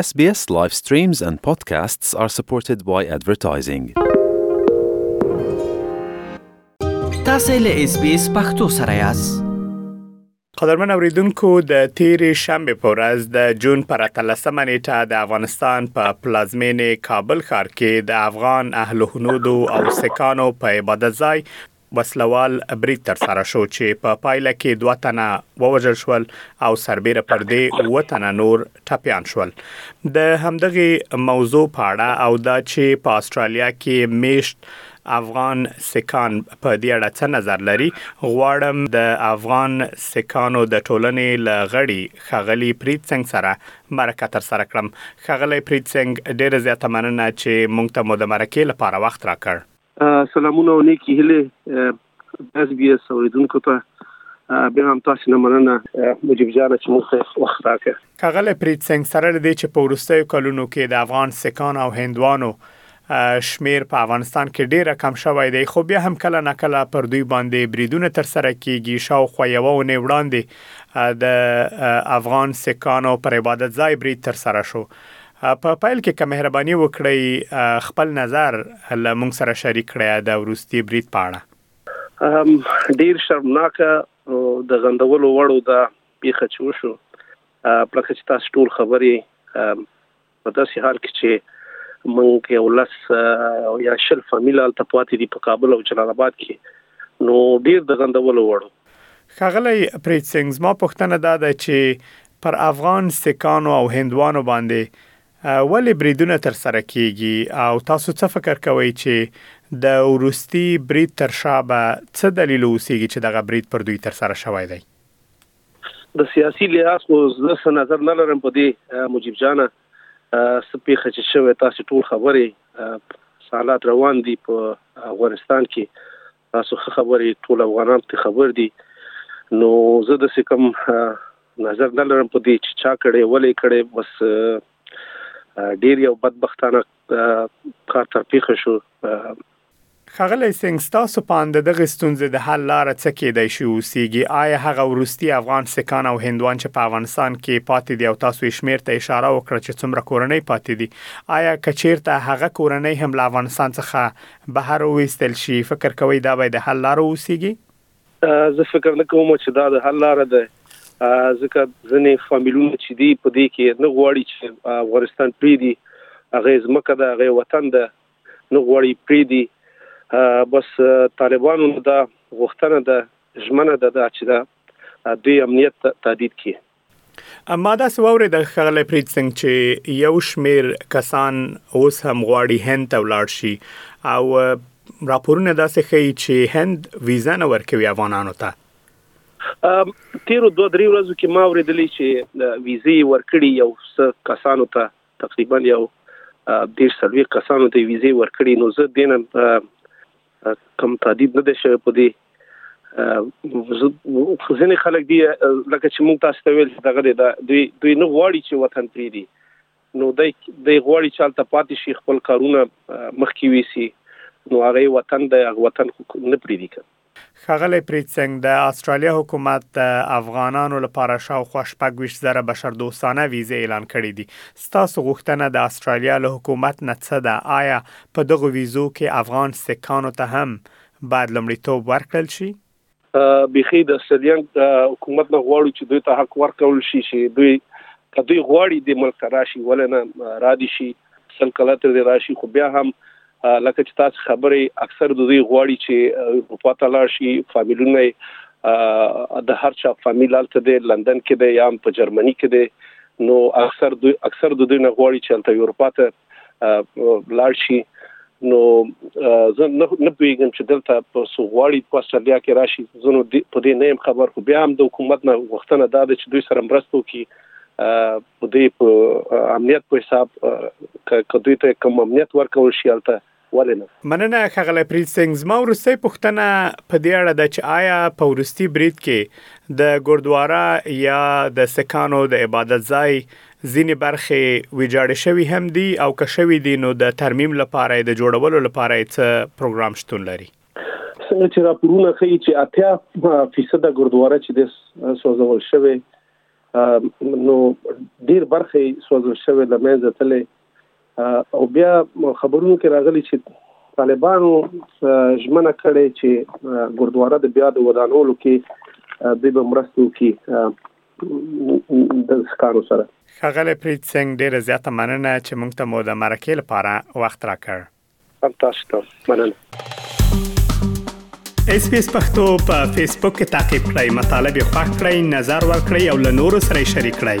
SBS live streams and podcasts are supported by advertising. تاسو له اس بي اس پختو سره یاست قدرمن اوریدونکو د تیرې شنبه په ورځ د جون پر 13مه نیټه د افغانستان په پلازمینه کابل ښار کې د افغان اهل هنود او سکانو په عبادت ځای وسله وال برید ترسره شو چې په پایله کې دوه تنه ووژل شول او سربېره پر دې اووه تنه نور ټپیان شول د همدغې موضوع په اړه او دا چې په استرالیا کې میشت افغان سکان په دې اړه څه نظر لري غواړم د افغان سکانو د ټولنې ل غړي خغلی پریت سنگ سره مرکه تر سره کړم خغلی پریت سنگ ډیره زیاته مننه چې مونږ ته مو د مرکې لپاره وخت راکړ سلامونه او نیکی هیلې اس بي اس اوریدونکو ته بیا هم تاسو نه مننه مجيب جان چې موږ ته وخت راکړ کغله پریت سنگ سره لدې چې په ورستیو کلونو کې د افغان سکان او هندوانو شمیر په افغانستان کې ډیر کم شوی دی خو بیا هم کله نه کله پر دوی باندې بریدونه تر سره کیږي شاوخوا یو ونې وړاندې د افغان سکانو پر عبادت ځای برید تر سره شو په پیل کې که مهرباني وکړئ خپل نظر له موږ سره شریک کړئ د وروستي برید په اړه. ډیر شرمناکه او د غندولو وړو ده پیښه چې وشو پرکه چې تاسو ټول خبر یی په داسې حال کې چې موږ یو لس او یا شل فامیل هلته پاتې دي په کابل او جلال اباد کې نو ډیر د غندولو وړو ښاغلی پریت سینګ، زما پوښتنه دا ده چې پر افغان سیکانو او هندوانو باندې ولې بریدونه تر سره کیږي او تاسو څه فکر کوئ چې د وروستي برید تر شا به څه دلیل اوسیږي چې دغه برید پر دوی تر سره شوی دی؟ د سیاسي لحاظ خو زه څه نظر نه لرم په دې مجیب جانه، څه پیښه چې شوې تاسو ټول خبر یئ، څه حالات روان دي په افغانستان کې تاسو ښه خبر یې ټول افغانان ته خبر دي نو زه د سکم نظر نه لرم په دې چې چا کړي ولې کړي بس ډیر یو بدبختانه کار تر پیښ شو خغلی سنګ ستاسو په اند دغه ستونزې د حل لار څه کېدای شي اوسېږي آیا هغه وروستي افغان سکان او هندوان چې په افغانستان کې پاتې دي او تاسو یې شمیر ته اشاره وکړه چې څومره کورنۍ پاتې دي آیا کچیرته هغه کورنۍ هم له افغانستان څخه بهر وویستل شي، فکر کوئ دا به د حل لاره واوسیږي؟ زه فکر نه کوم چې دا د حل لاره ده، ځکه ځینې فامیلونه چې دي په دې کې نه غواړي چې افغانستان پریږدي، هغه یې ځمکه ده، هغه یې وطن ده، نه غواړي یې پریږدي، بس طالبانو نه دا غوښتنه ده، ژمنه ده دا چې دا دوی امنیت تهدید کړي. ما داسې واورېدل ښاغلی پریت سنګ چې یو شمیر کسان اوس هم غواړي هند ته ولاړ شي او راپورونه داسې ښیي چې هند ویزه نه ورکوي افغانانو ته تیرو دوه درې ورځو کې ما ورېدلې چې ویزه ورکړي یو څه کسانو ته تقریبا یو ډیر سلوي کسانو ته ویزه ورکړي نو زه دینم کوم تادید نه دی شوی په دې ځینې خلک دی لکه چې موږ تاسو ته ویل چې دغه د دوی دوی نه غواړي چې وطن پریدي نو د د غواړي چې حالت پاتې شي خپل کارونه مخکې ویسي نو هغه وطن د هغه وطن نه پریدي که خغلی پریتسنګ د استرالیا حکومت د افغانانو لپاره شاوخوا شپږ ویشت زره بشردوستانه ویزې اعلان کړې دي ستاسو غوښتنه د استرالیا له حکومت نه څه ده آیا په دغو ویزو کې افغان سیکانو ته هم باید لومړیتوب ورکړل شي؟ بیخي د سریلانک د حکومت نه غواړو چې دوی ته حق ورکړل شي چې دوی که دوی غواړي د ملک ته راشي ولې نه را دي شي سل کاله تر دې راشي خو بیا هم لکه چې تاسو خبرې اکثر د دوی غواړي چې اروپا ته لاړ شي فامیلونه د هر چا فامیل هلته دی لندن کې دی یا په جرمني کې دی نو اکثر دوی اکثر د دوی نه غواړي چې هلته اروپا ته لاړ شي نو زه نه نه پیګم چې دلته په سوغواړي په استرالیا کې راشي زه نو په دې نه يم خبر خو بیا هم د حکومت نه وختنه دا ده چې دوی سره مرستو کې په دې په امنیت په حساب کدوې ته کوم امنیت ورکول شي البته ولې نه؟ مننه ښاغلی پریت سینګ، زما وروستۍ پوښتنه په دې اړه ده چې آیا په وروستي برید کې د ګوردوارا یا د سکانو د عبادت ځای ځینې برخې ویجاړې شوي هم دي او که شوي دي نو د ترمیم لپاره یې د جوړولو لپاره یې څه پروګرام شتون لري؟ څنګه چې راپورونه ښیي چې اتیا فیصده ګوردوارا چې د سوځول شوی نو ډیر برخې سوځل شوی لمنځه تللی او بیا خبرونو کې راغلي چې طالبانو ژمنه کړې چې ګردواره د بیا د ودانولو کې دوی به مرسته وکړي د ښکارو سره خغل پریت سنگ ډیره زیاته مننه چې مونږ ته مو د مرکې لپاره وخت راکړ هم تاسو ته مننه اس پی اس پختو په فیسبوک کې تا کې پلی مطلب یو فاک کړئ نظر ور کړئ او له نورو سره شریک کړئ